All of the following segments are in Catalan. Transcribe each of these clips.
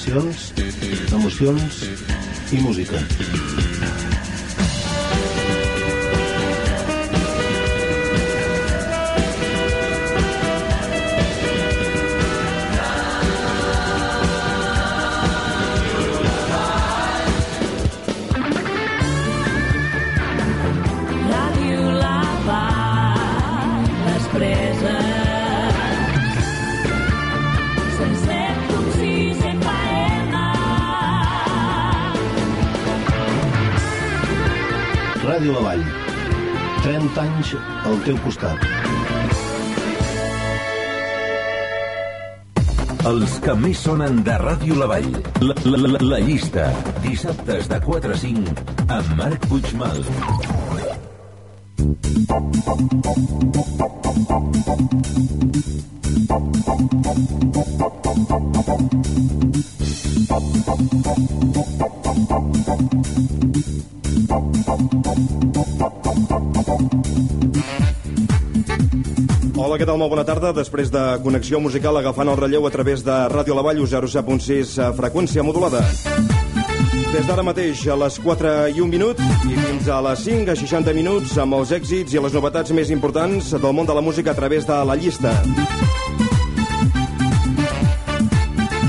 Sensacions, emocions i música. Al teu costat. Els que més sonen de Ràdio La Vall. La, la, la, la llista. Dissabtes de 4 a 5 amb Marc Puigmal. Hola, tarda. Després de connexió musical agafant el relleu a través de Ràdio La Vall, 07.6 a freqüència modulada. Des d'ara mateix a les 4 i 1 minut i fins a les 5 a 60 minuts amb els èxits i les novetats més importants del món de la música a través de la llista.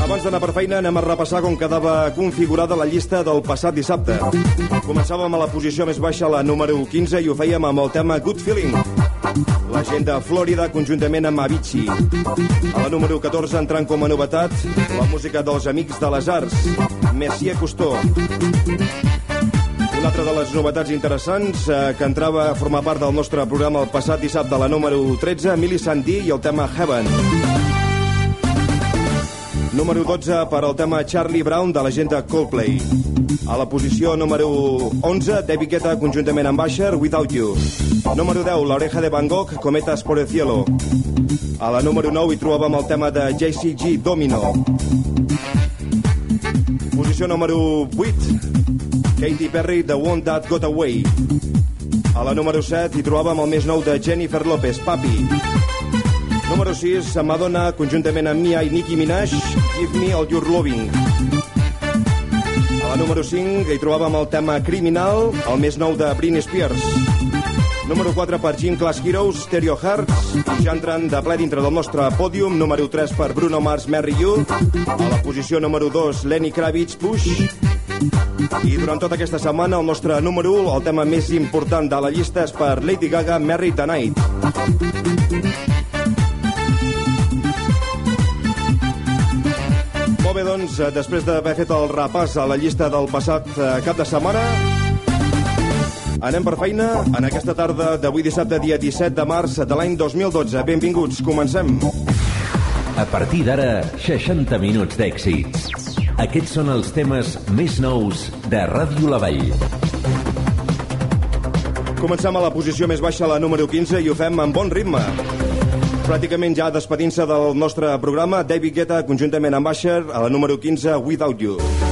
Abans d'anar per feina anem a repassar com quedava configurada la llista del passat dissabte. Començàvem a la posició més baixa, la número 15, i ho fèiem amb el tema Good Feeling. La gent de Florida conjuntament amb Avicii. A la número 14, entrant com a novetat, la música dels Amics de les Arts, Messier Costó. Una altra de les novetats interessants eh, que entrava a formar part del nostre programa el passat dissabte, la número 13, Mili Santí i el tema Heaven. Número 12 per al tema Charlie Brown de la gent de Coldplay. A la posició número 11, David Guetta conjuntament amb Asher, Without You. Número 10, La Oreja de Van Gogh, Cometas por el Cielo. A la número 9 hi trobàvem el tema de JCG, Domino. Posició número 8, Katy Perry, The One That Got Away. A la número 7 hi trobàvem el més nou de Jennifer Lopez, Papi. Número 6, Madonna, conjuntament amb Mia i Nicki Minaj, Give Me All Your Loving. A la número 5 hi trobàvem el tema Criminal, el més nou de Britney Spears. Número 4 per Gym Class Heroes, Stereo Hearts. Ja entrant de ple dintre del nostre pòdium, número 3 per Bruno Mars, Marry You. A la posició número 2, Lenny Kravitz, Push. I durant tota aquesta setmana, el nostre número 1, el tema més important de la llista és per Lady Gaga, Marry Tonight. Molt bé, doncs, eh, després d'haver fet el repàs a la llista del passat eh, cap de setmana, anem per feina en aquesta tarda d'avui dissabte, dia 17 de març de l'any 2012. Benvinguts, comencem. A partir d'ara, 60 minuts d'èxits. Aquests són els temes més nous de Ràdio La Vall. Comencem a la posició més baixa, la número 15, i ho fem amb bon ritme. Pràcticament ja despedint-se del nostre programa, David Guetta, conjuntament amb Asher, a la número 15, Without You.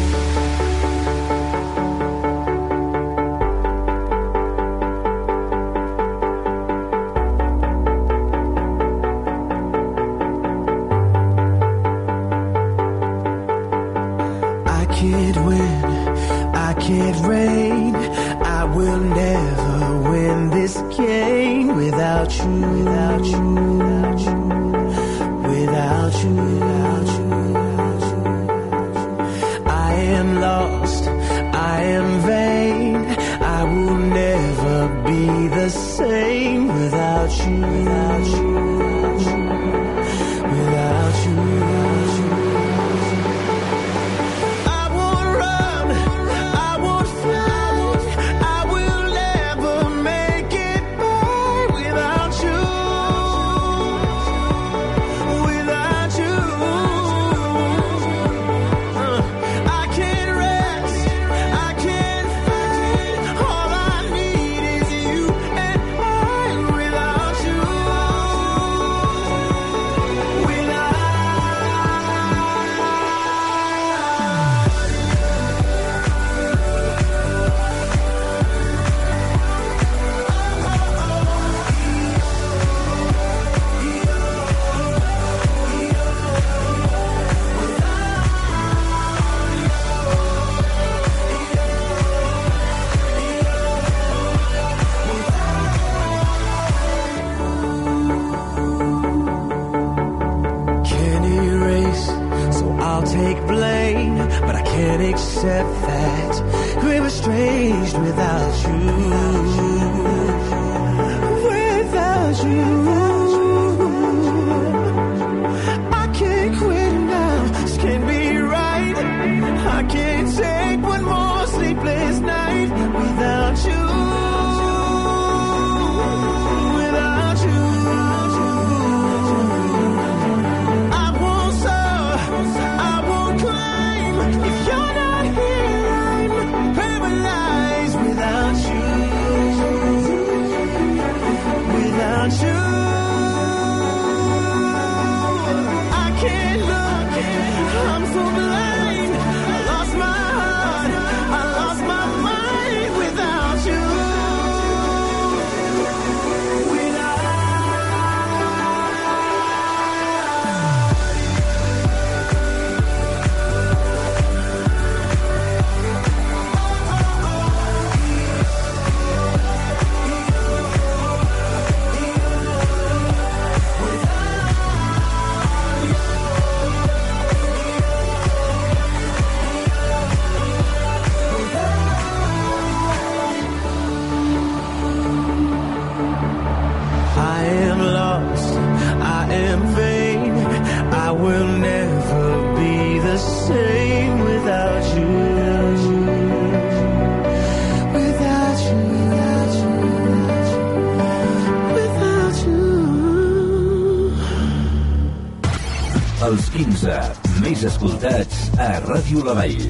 Els 15 més escoltats a Ràdio La Vall.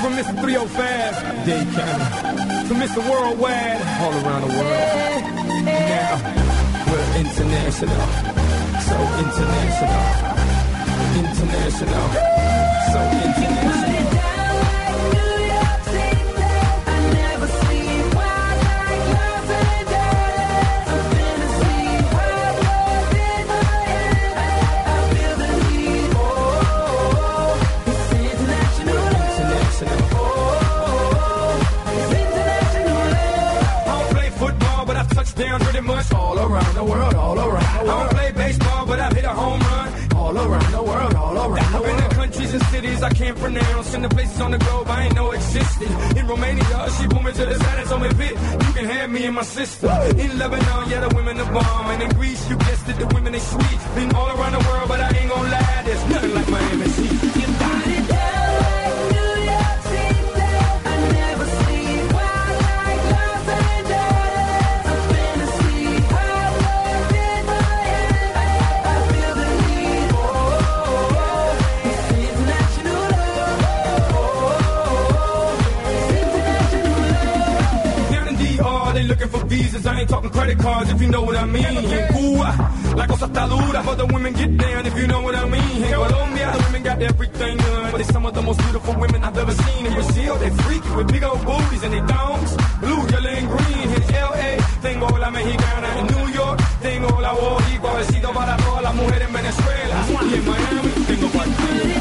From Mr. 305, Dade County, to Mr. Worldwide, all around the world. Now, we're international, so international, international, so international. Around the world, all around. I don't play baseball, but I've hit a home run all around the world, all around. I've been to countries and cities I can't pronounce, and the places on the globe I ain't know existed. In Romania, she pulled me to the side and told me, "Pit, you can have me and my sister." In Lebanon, yeah, the women are bomb, and in Greece, you guessed it, the women they sweet. Been all around the world, but I ain't gonna lie, there's nothing like Miami Heat. Looking. I ain't talking credit cards if you know what I mean. Cuba, la cosa está dura, but the women get down if you know what I mean. In Colombia, the women got everything done, but they some of the most beautiful women I've ever seen. In Brazil, they freaky with big old booties and they thongs, blue, yellow, and green. In LA, tengo la mexicana. In New York, tengo la boricua. Besito para todas las mujeres en Venezuela. Y en Miami, tengo cualquiera.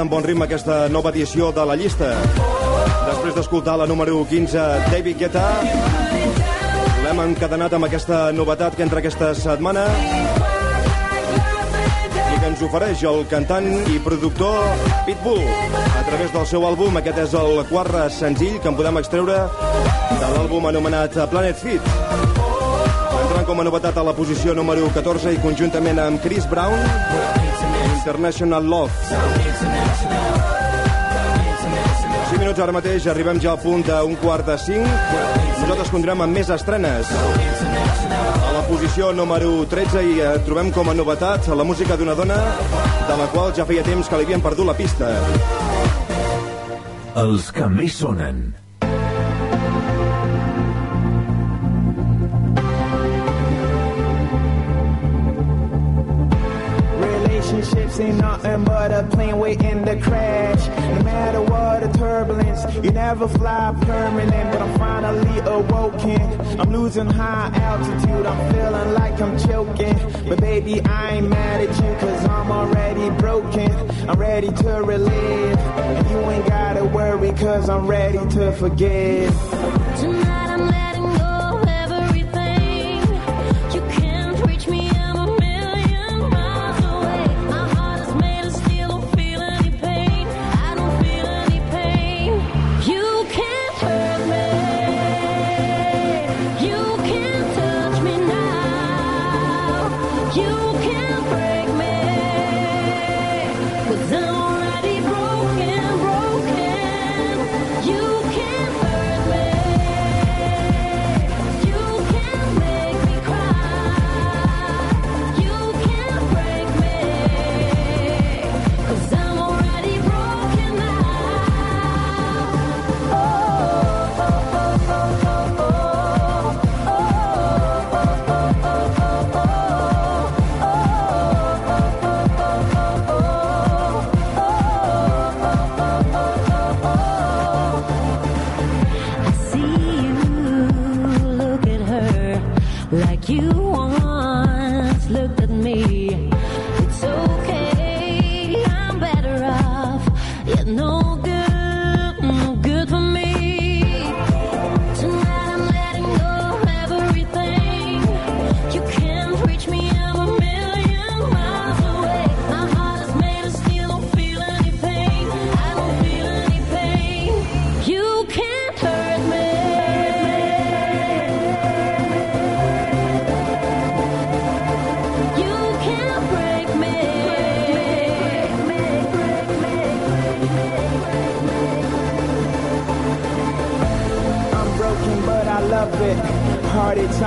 Començat amb bon ritme aquesta nova edició de la llista. Després d'escoltar la número 15, David Guetta, l'hem encadenat amb aquesta novetat que entra aquesta setmana i que ens ofereix el cantant i productor Pitbull a través del seu àlbum. Aquest és el quart senzill que en podem extreure de l'àlbum anomenat Planet Fit. Entra en com a novetat a la posició número 14 i conjuntament amb Chris Brown, International Love. 5 minuts ara mateix, arribem ja al punt d'un quart de 5. Nosaltres continuem amb més estrenes. A la posició número 13 i eh, trobem com a novetat la música d'una dona de la qual ja feia temps que li havien perdut la pista. Els que més sonen. Relationships ain't nothing but a plane waiting to crash. No matter what the turbulence, you never fly permanent. But I'm finally awoken. I'm losing high altitude. I'm feeling like I'm choking. But baby, I ain't mad at you, cause I'm already broken. I'm ready to relive. And you ain't gotta worry, cause I'm ready to forgive.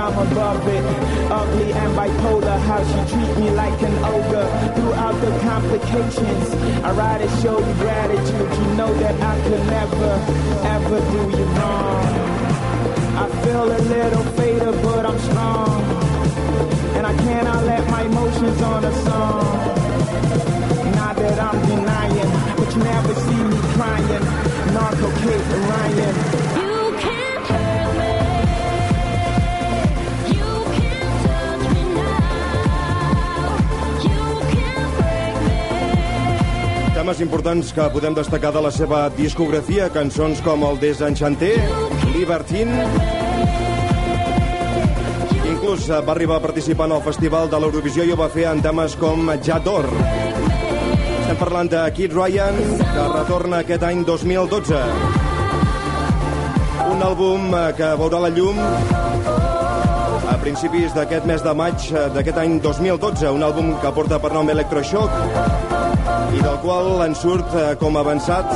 I'm above it. Ugly and bipolar, how she treat me like an ogre. Throughout the complications, I rather show you gratitude. You know that I could never, ever do you wrong. I feel a little faded, but I'm strong. And I cannot let my emotions on a song. Not that I'm denying, but you never see me crying. Narco Kate Ryan. Temes importants que podem destacar de la seva discografia, cançons com el Desenchanté, Libertine... Inclús eh, va arribar a participar en el Festival de l'Eurovisió i ho va fer en temes com Jador. Estem parlant de Kid Ryan, que retorna aquest any 2012. Un àlbum eh, que veurà la llum a principis d'aquest mes de maig eh, d'aquest any 2012, un àlbum que porta per nom Electroshock i del qual en surt eh, com avançat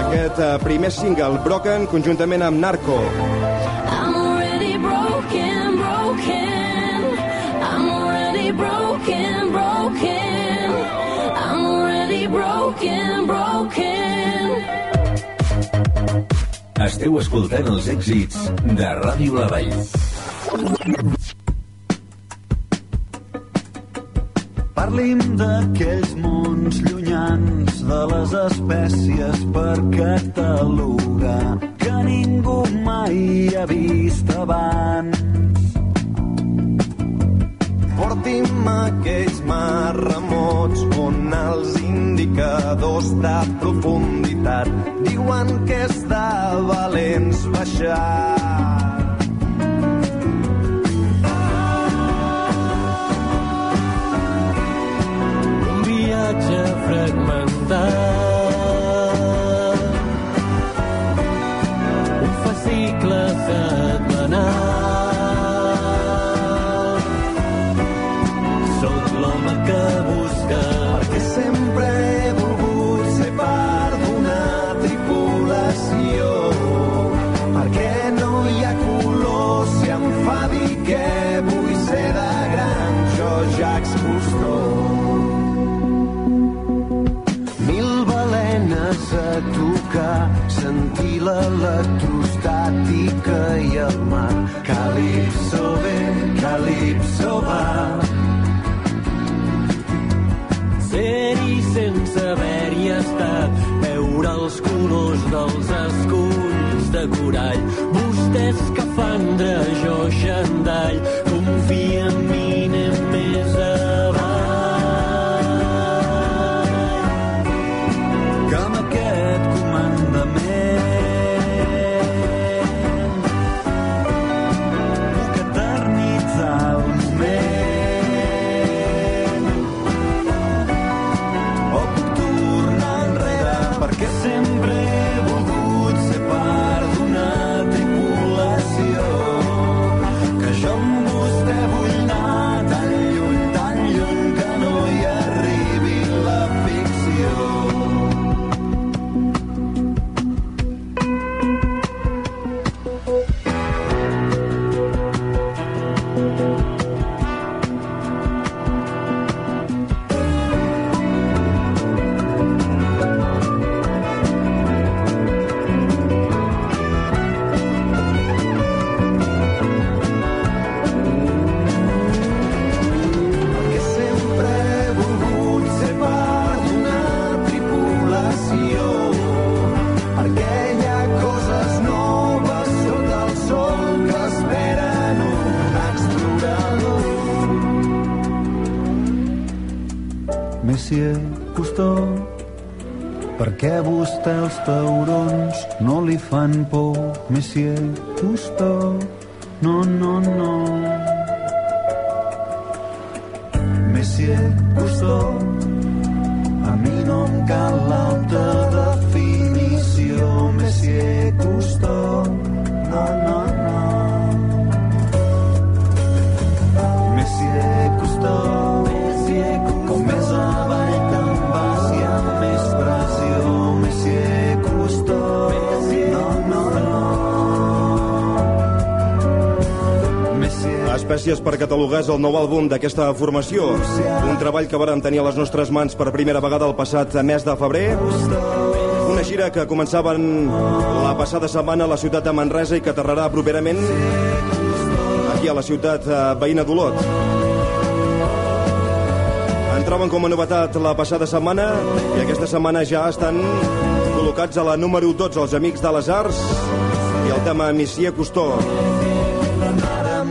aquest eh, primer single, Broken, conjuntament amb Narco. I'm already broken, broken. I'm already broken, broken. I'm already broken, broken. Esteu escoltant els èxits de Ràdio La Vall. Parlim d'aquells mons llunyans de les espècies per catalogar que ningú mai ha vist abans. Porti'm aquells mars remots on els indicadors de profunditat diuen que és de valents baixar. fragmentar. corall. Vostès que fan drejor, gendarme, per catalogar és el nou àlbum d'aquesta formació. Un treball que vàrem tenir a les nostres mans per primera vegada el passat mes de febrer. Una gira que començaven la passada setmana a la ciutat de Manresa i que aterrarà properament aquí a la ciutat eh, veïna d'Olot. Entraven com a novetat la passada setmana i aquesta setmana ja estan col·locats a la número 12 els Amics de les Arts i el tema Missia Costó. Missia Costó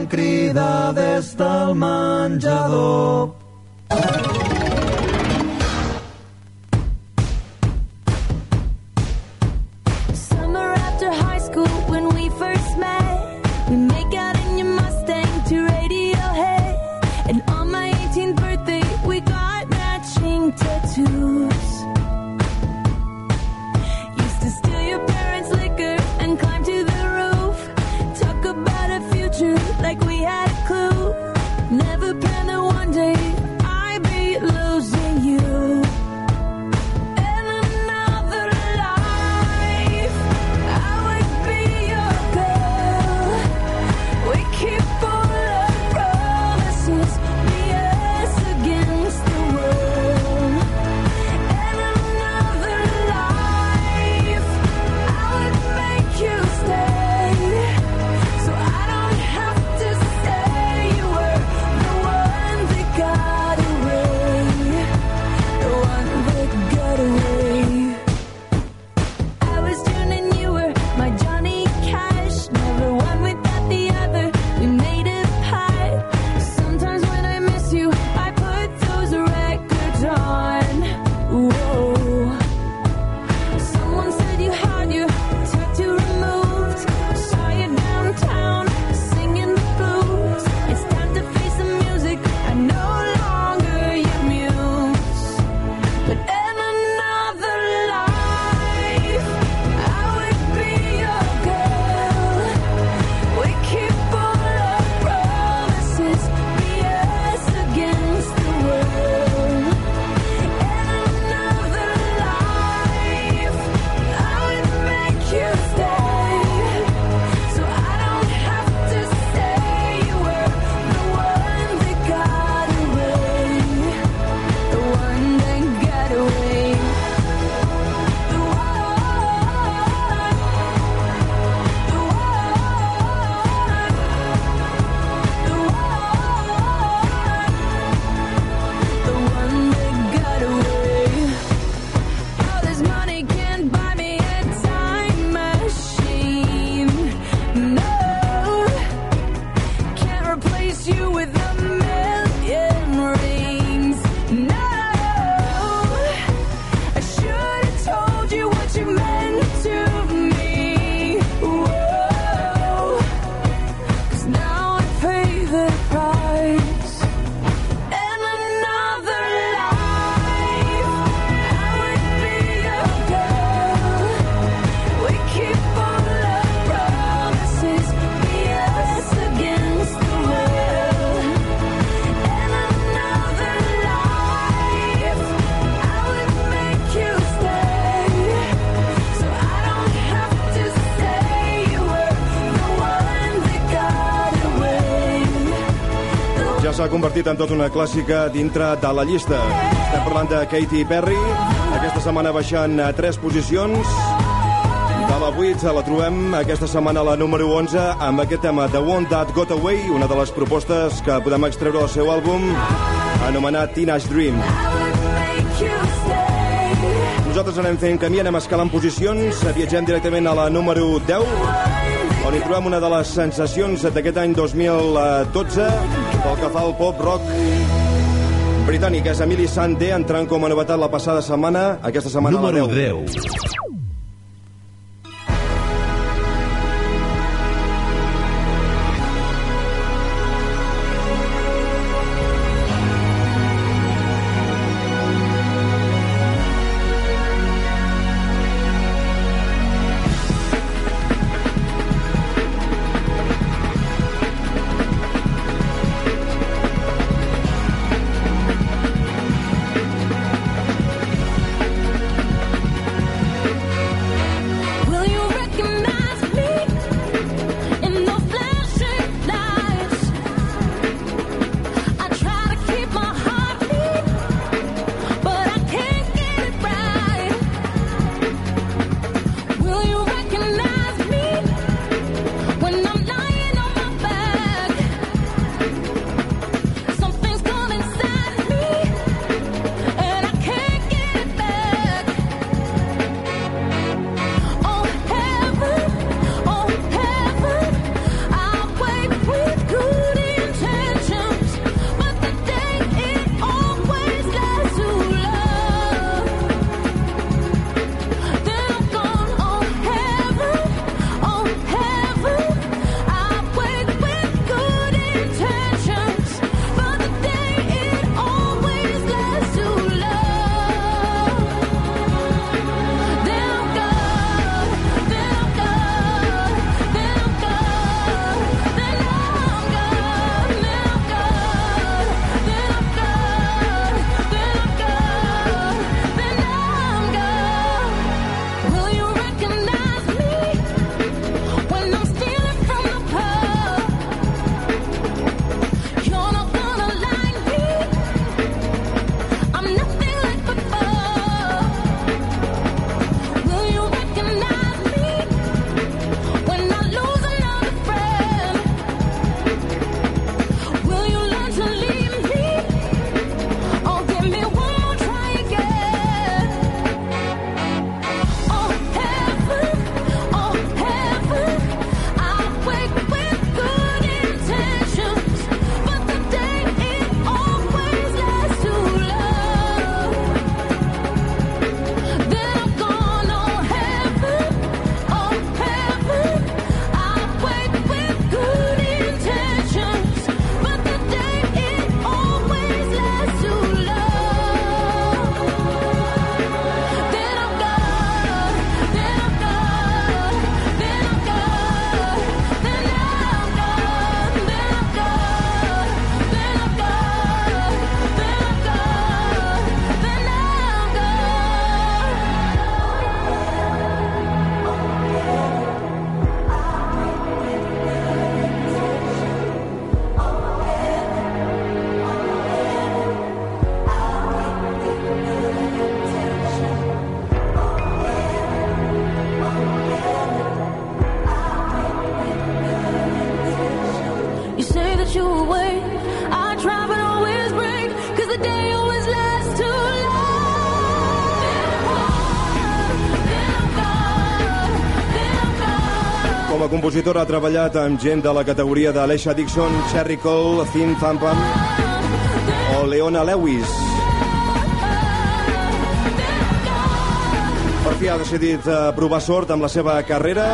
crida des del menjador. Convertit en tot una clàssica dintre de la llista. Estem parlant de Katy Perry, aquesta setmana baixant a 3 posicions. De la 8 la trobem aquesta setmana a la número 11 amb aquest tema The One That Got Away, una de les propostes que podem extreure del seu àlbum anomenat Teenage Dream. Nosaltres anem fent camí, anem escalant posicions, viatgem directament a la número 10, on hi trobem una de les sensacions d'aquest any 2012 pel que fa al pop rock britànic. És Emily Sandé, entrant com a novetat la passada setmana, aquesta setmana a la Número 10. 10. Com a compositora ha treballat amb gent de la categoria d'Alesha Dixon, Cherry Cole, Thin Thumpam o Leona Lewis. Per fi ha decidit eh, provar sort amb la seva carrera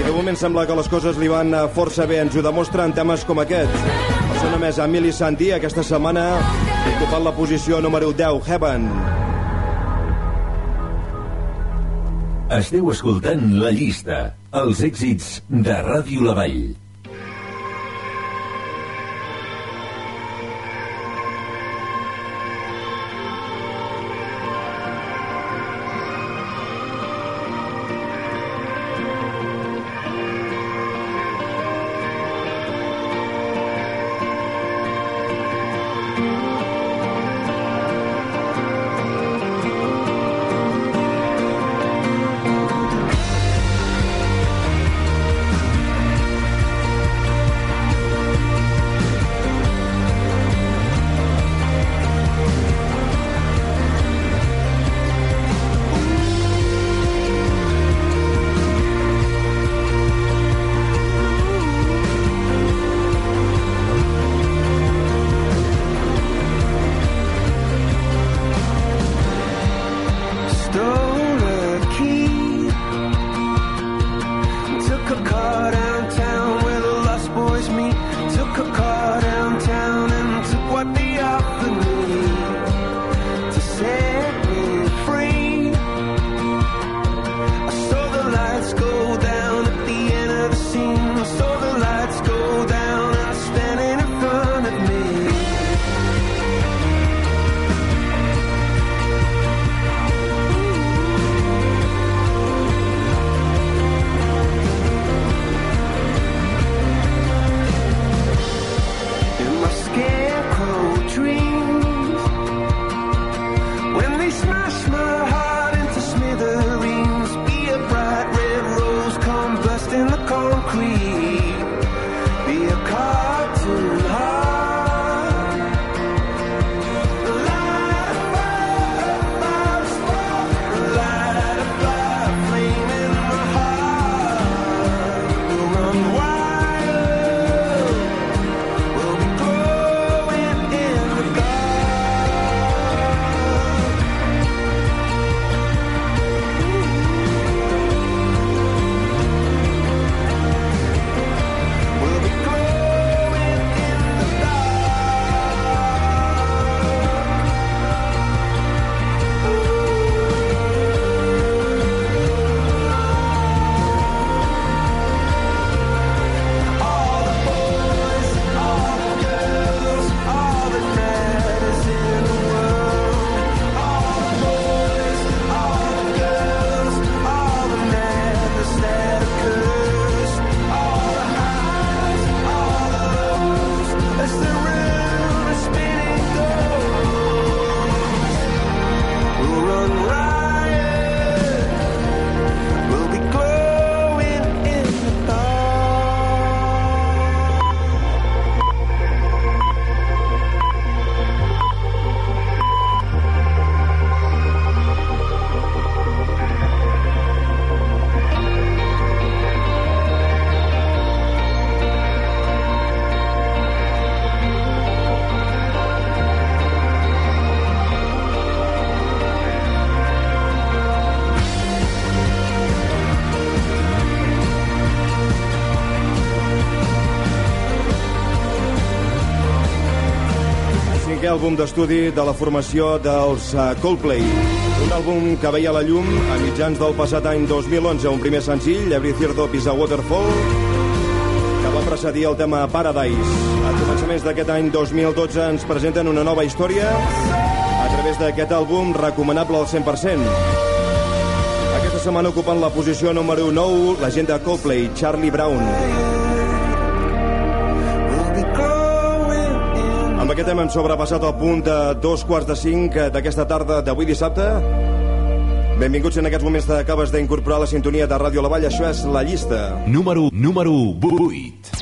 i de moment sembla que les coses li van eh, força bé. Ens ho demostra en temes com aquest. El seu nom és Emily Sandí, aquesta setmana ocupant la posició número 10, Heaven. Esteu escoltant La Llista, els èxits de Ràdio La Vall. Àlbum d'estudi de la formació dels uh, Coldplay. Un àlbum que veia la llum a mitjans del passat any 2011, un primer senzill, Every Teardrop is a Waterfall, que va precedir el tema Paradise. A començaments d'aquest any 2012 ens presenten una nova història a través d'aquest àlbum recomanable al 100%. Aquesta setmana ocupant la posició número 9, la gent de Coldplay, Charlie Brown. Aquest tema hem sobrepassat el punt de dos quarts de cinc d'aquesta tarda d'avui dissabte. Benvinguts en aquests moments que acabes d'incorporar la sintonia de Ràdio La Vall. Això és La Llista. Número, número 8.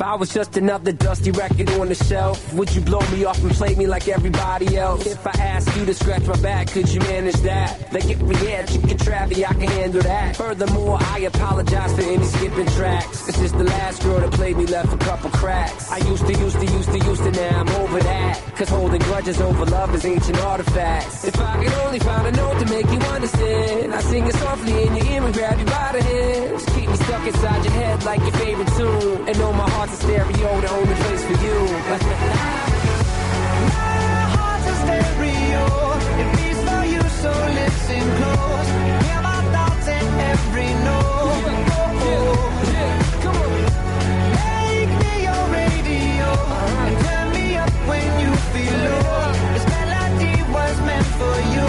If I was just another dusty record on the shelf, would you blow me off and play me like everybody else? If I asked you to scratch my back, could you manage that? Like if we had chicken Travie, I can handle that. Furthermore, I apologize for any skipping tracks. It's just the last girl that played me left a couple cracks. I used to, used to, used to, used to, now I'm over that. Cause holding grudges over love is ancient artifacts. If I could only find a note to make you understand, I sing it softly in your ear and grab you by the hands. Keep me stuck inside your head like your favorite tune. And know my heart's a stereo, the only place for you. My heart's a stereo. It beats for you, so listen close. Hear my thoughts in every note. Make me your radio and turn me up when you feel low. This melody was meant for you,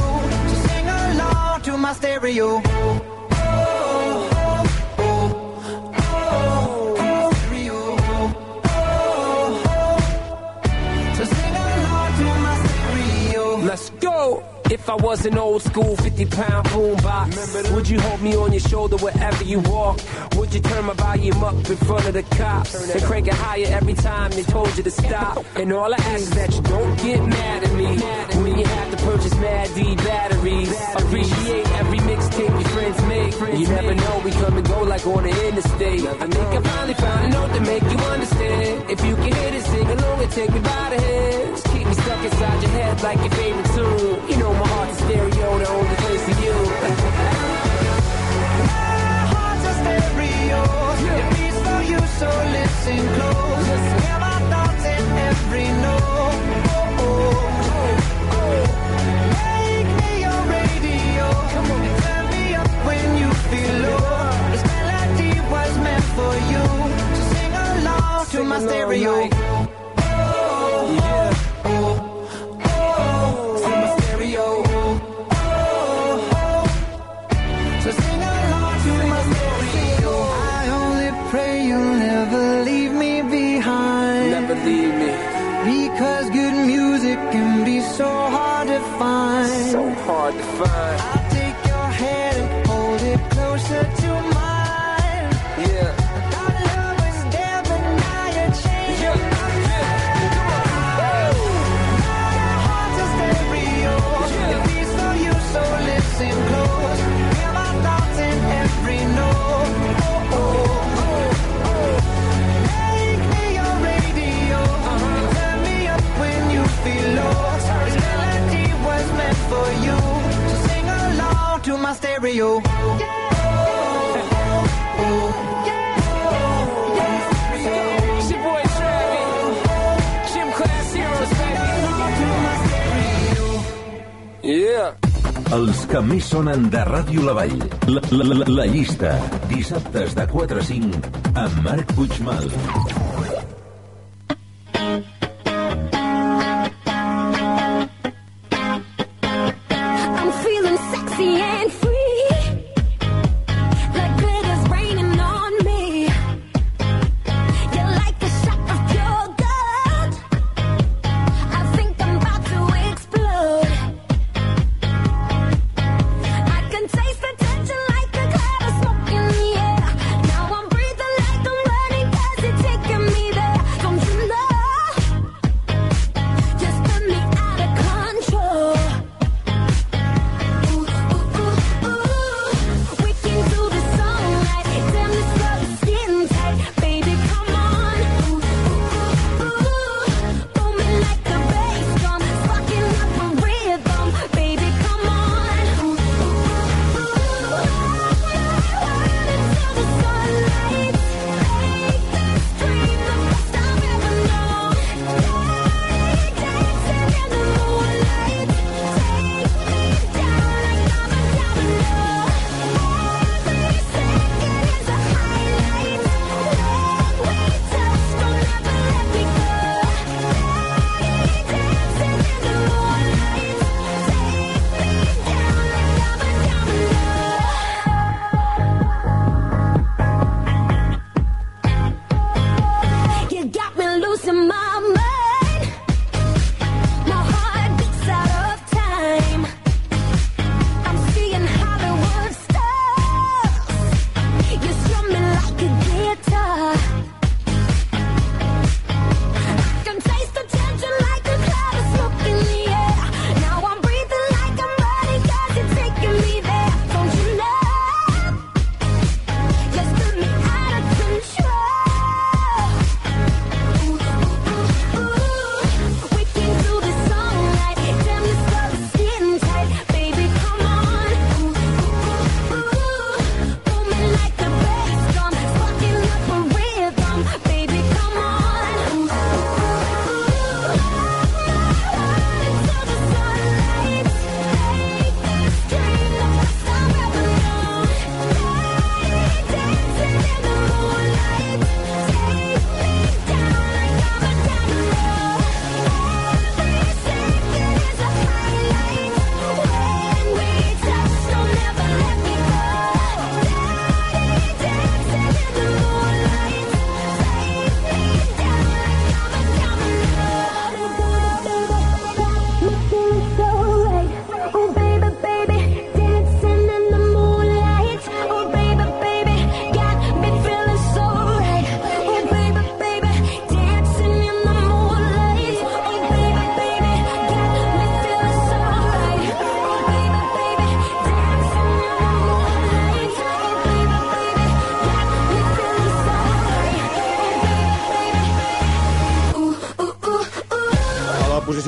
so sing along to my stereo. I was an old school 50 pound boombox, would you hold me on your shoulder wherever you walk? Would you turn my volume up in front of the cops and crank it higher every time they told you to stop? And all I ask is that you don't get mad at me when you have to purchase Mad D batteries. Appreciate every mixtape your friends make. You never know, we come and go like on the interstate. I think I finally found a note to make you understand. If you can hit it, sing along and take me by the hands. Keep me stuck inside your head like your favorite tune. You know my heart's stereo, the only place for you. My heart's a stereo. It beats for you, so listen close. Hear my thoughts in every note. Oh, oh, oh. Make me your radio. And turn me up when you feel low. This melody was meant for you. So sing along to my stereo. Yeah. divine. Baby. Yeah. Els que més sonen de Ràdio La Vall. La, la, la, la llista. Dissabtes de 4 a 5 amb Marc Puigmal.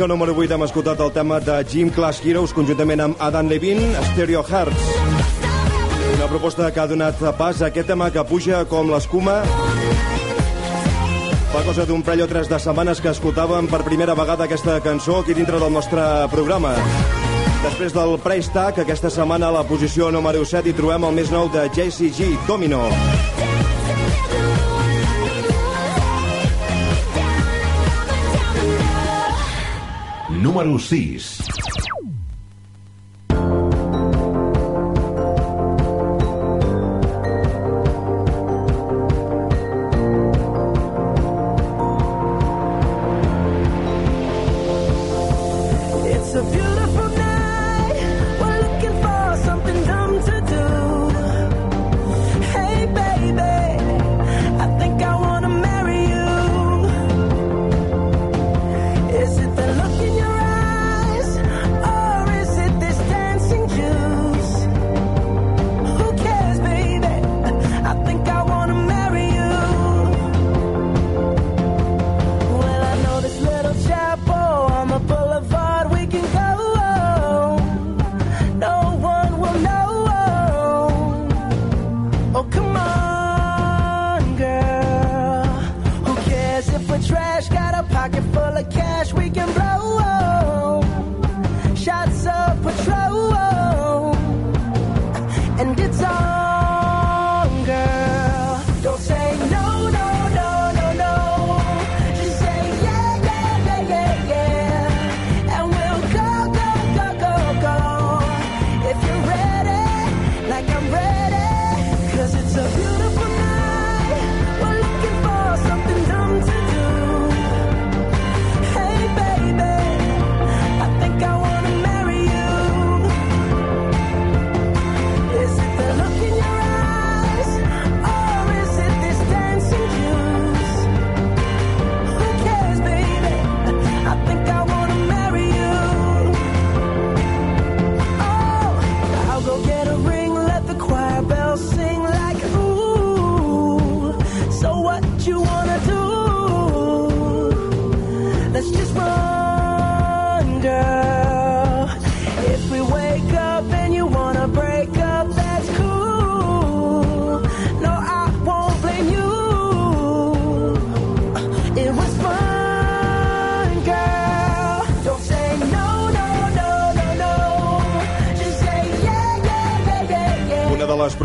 Posició número 8 hem escoltat el tema de Gym Class Heroes conjuntament amb Adam Levine, Stereo Hearts. Una proposta que ha donat pas a aquest tema que puja com l'escuma. Fa cosa d'un parell o tres de setmanes que escoltàvem per primera vegada aquesta cançó aquí dintre del nostre programa. Després del Price Tag, aquesta setmana a la posició número 7 hi trobem el més nou de JCG, Domino. Número 6.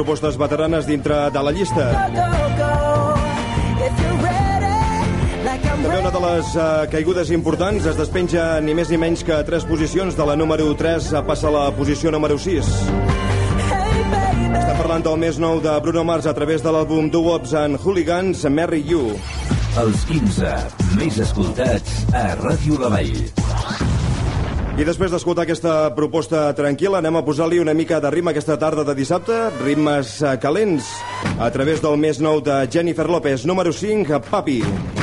Propostes veteranes dintre de la llista. També una de les uh, caigudes importants es despenja ni més ni menys que tres posicions. De la número 3 passa a la posició número 6. Estem parlant del més nou de Bruno Mars a través de l'àlbum Do Wops and Hooligans, Marry You. Els 15 més escoltats a Ràdio La Vall. I després d'escoltar aquesta proposta tranquil·la, anem a posar-li una mica de ritme aquesta tarda de dissabte, ritmes eh, calents, a través del més nou de Jennifer López, número 5, Papi. Posició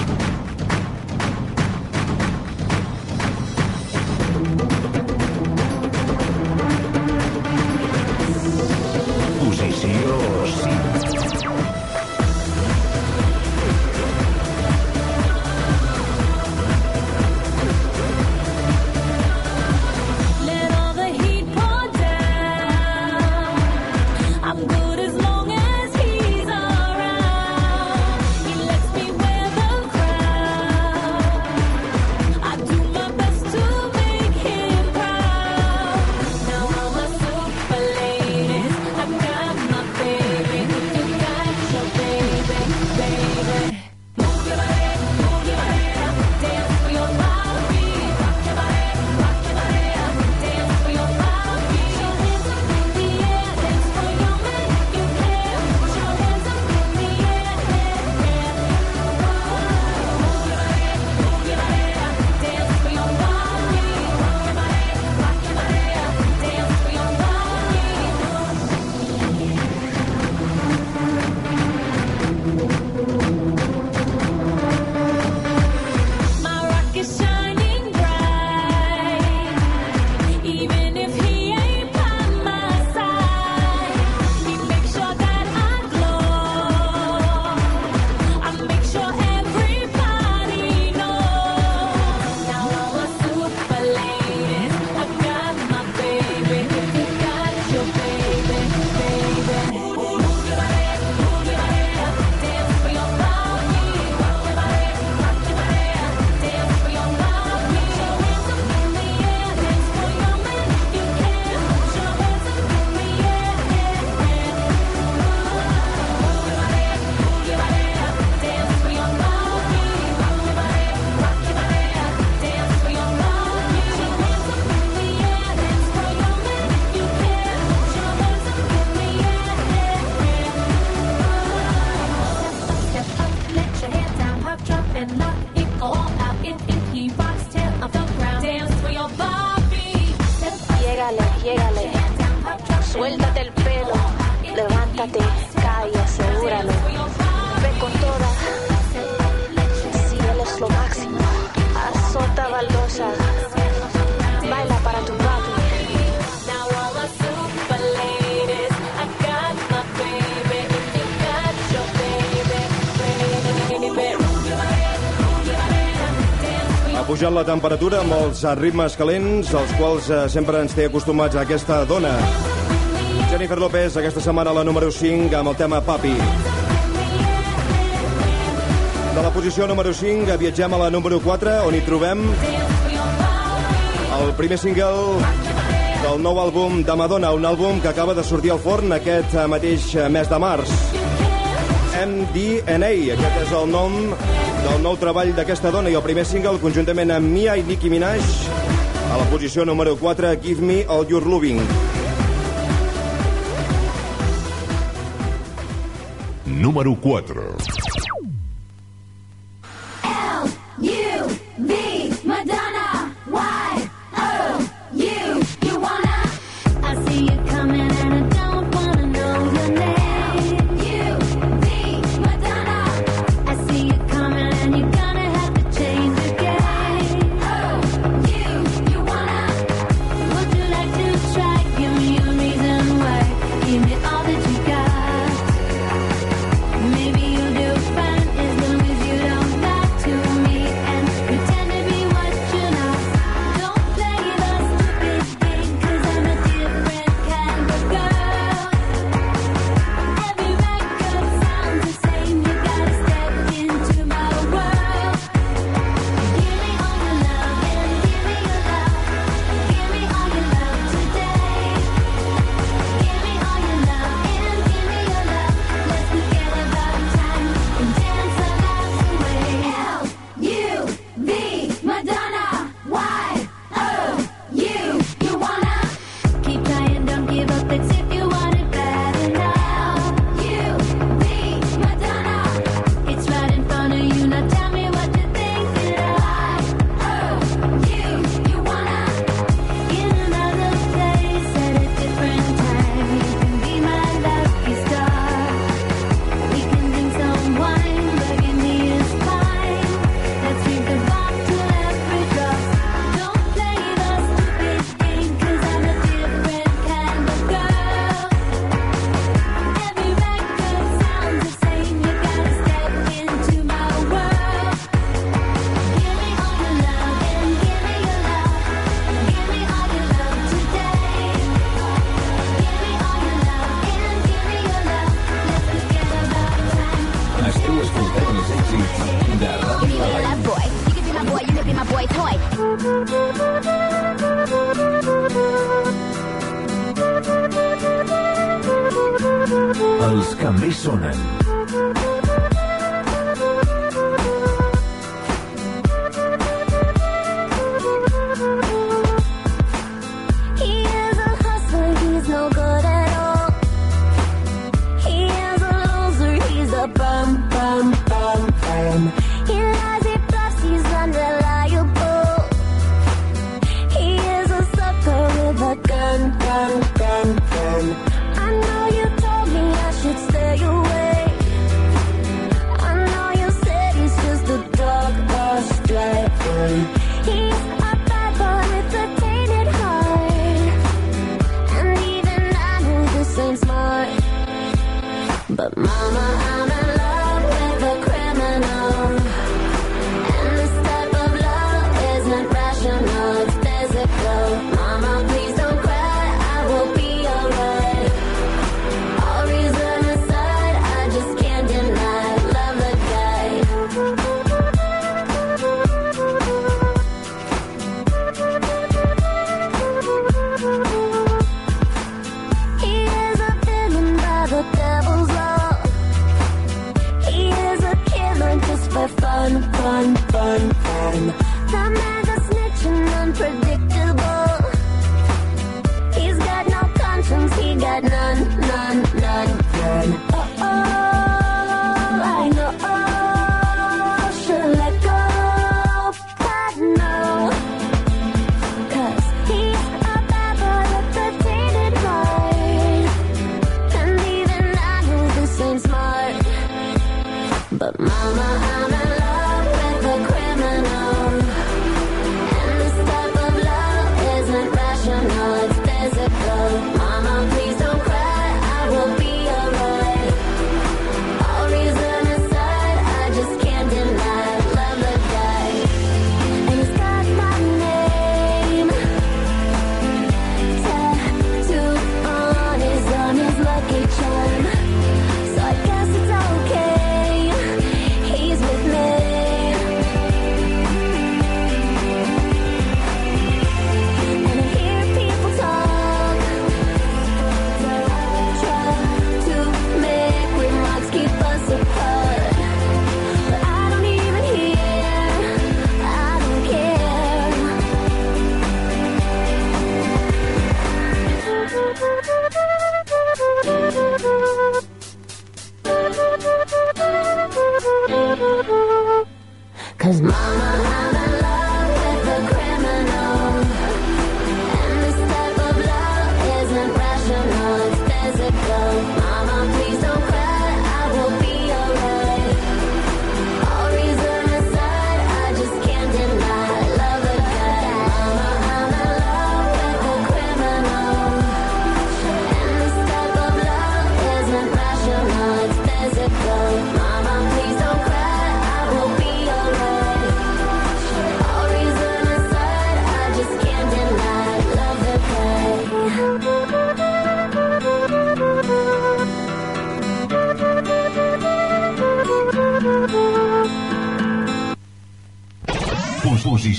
temperatura amb els eh, ritmes calents, als quals eh, sempre ens té acostumats a aquesta dona. Jennifer López, aquesta setmana la número 5, amb el tema Papi. De la posició número 5 eh, viatgem a la número 4, on hi trobem el primer single del nou àlbum de Madonna, un àlbum que acaba de sortir al forn aquest mateix mes de març. MDNA, aquest és el nom del nou treball d'aquesta dona i el primer single conjuntament amb Mia i Nicki Minaj a la posició número 4 Give Me All Your Loving. Número 4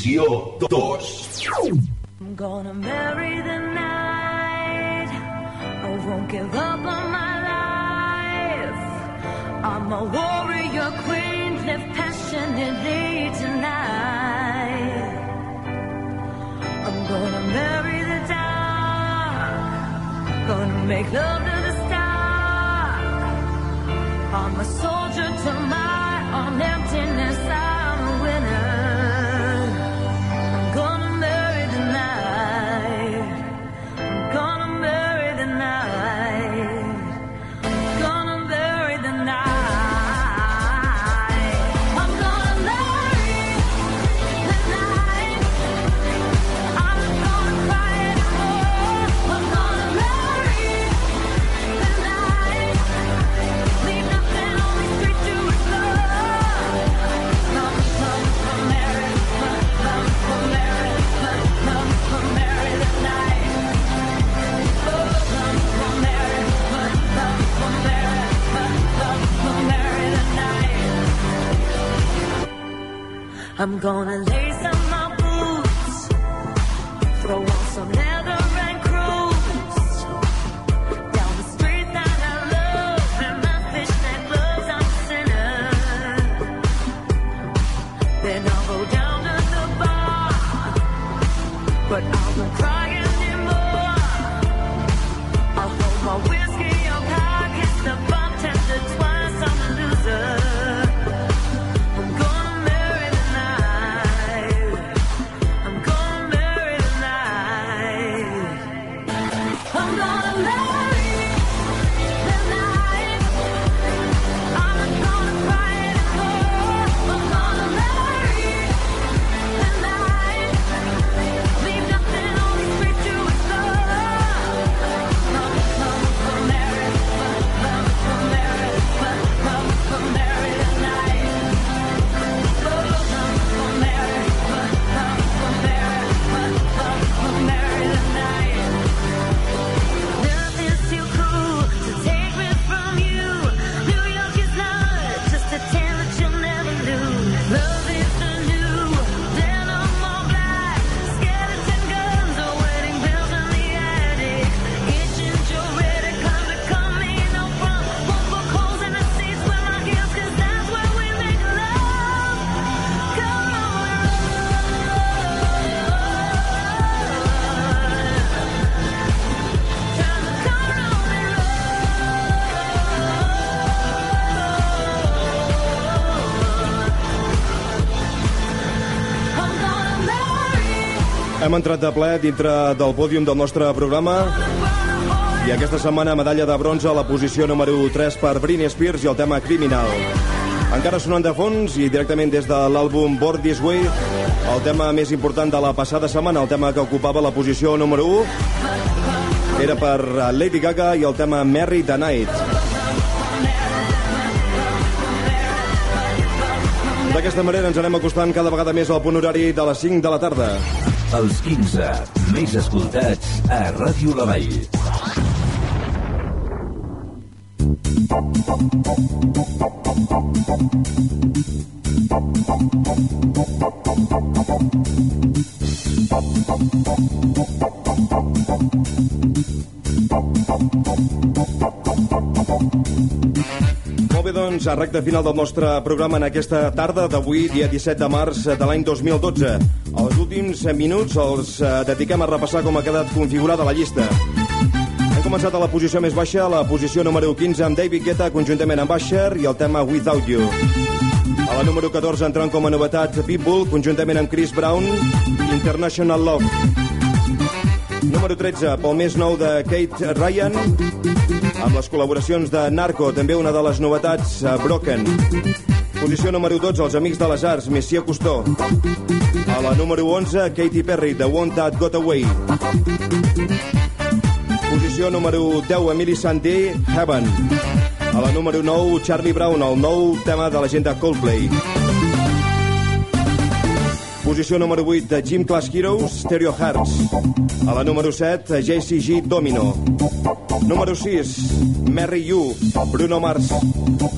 2. I'm gonna marry the night. I won't give up on my life. I'm a warrior queen, live passionately tonight. I'm gonna marry the dark. Gonna make love to the star. I'm a soul. I'm gonna lay Entrat de ple dintre del pòdium del nostre programa i aquesta setmana medalla de bronze a la posició número 3 per Britney Spears i el tema Criminal. Encara sonant de fons i directament des de l'àlbum Born This Way, el tema més important de la passada setmana, el tema que ocupava la posició número 1, era per Lady Gaga i el tema Merry the Night. D'aquesta manera ens anem acostant cada vegada més al punt horari de les 5 de la tarda. Els 15 més escoltats a Ràdio La Vall. Molt bé, doncs, a recte final del nostre programa en aquesta tarda d'avui, dia 17 de març de l'any 2012. Els últims minuts els eh, dediquem a repassar com ha quedat configurada la llista. Hem començat a la posició més baixa, a la posició número 15 amb David Guetta conjuntament amb Asher i el tema Without You. A la número 14 entrant com a novetat Pitbull conjuntament amb Chris Brown, International Love. Número 13, pel més nou de Kate Ryan, amb les col·laboracions de Narco, també una de les novetats, uh, Broken. Posició número 12, els Amics de les Arts, Messia Costó. A la número 11, Katy Perry, The One That Got Away. Posició número 10, Emily Sandé, Heaven. A la número 9, Charlie Brown, el nou tema de la gent de Coldplay. Posició número 8 de Gym Class Heroes, Stereo Hearts. A la número 7, JCG Domino. Número 6, Mary You, Bruno Mars.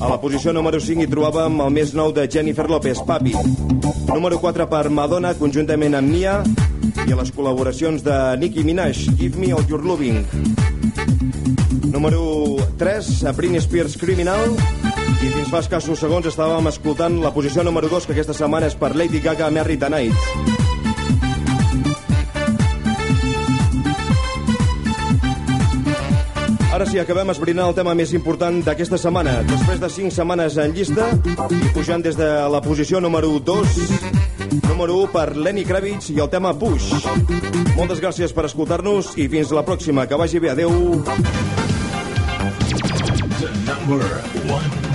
A la posició número 5 hi trobàvem el més nou de Jennifer Lopez, Papi. Número 4 per Madonna, conjuntament amb Mia. I a les col·laboracions de Nicki Minaj, Give Me All Your Loving. Número 3, a Britney Spears Criminal. I fins fa escassos segons estàvem escoltant la posició número 2, que aquesta setmana és per Lady Gaga, Merry the. Ara sí, acabem esbrinant el tema més important d'aquesta setmana. Després de 5 setmanes en llista i pujant des de la posició número 2, número 1 per Lenny Kravitz i el tema Push. Moltes gràcies per escoltar-nos i fins la pròxima. Que vagi bé. Adeu. The number one.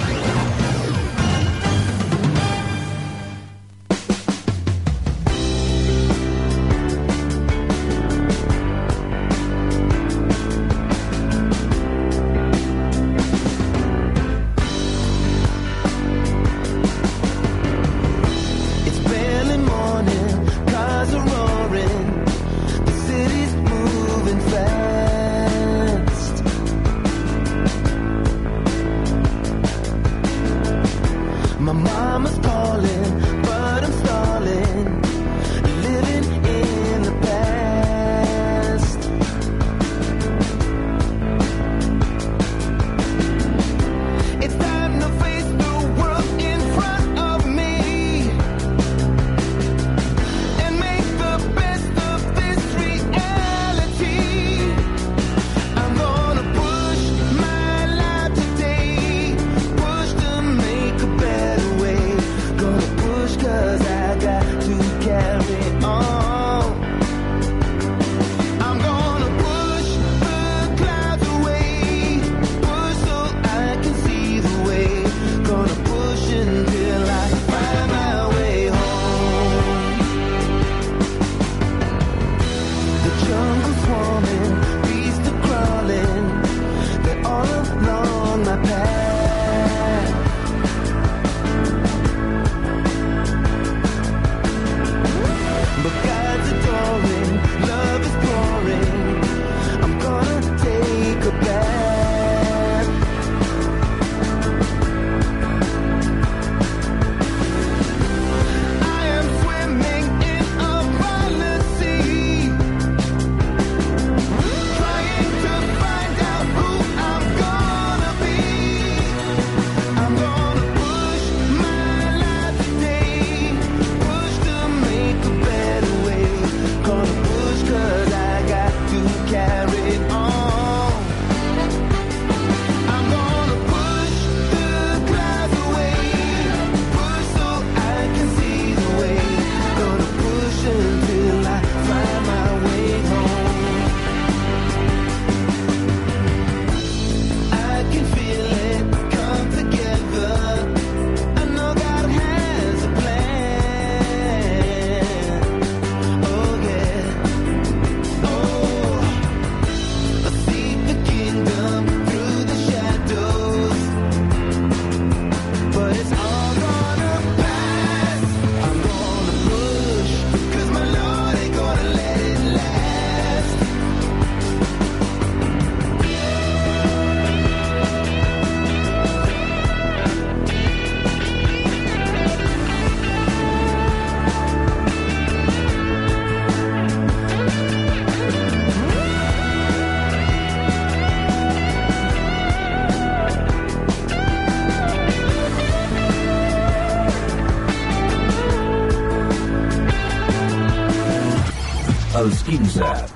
15. Més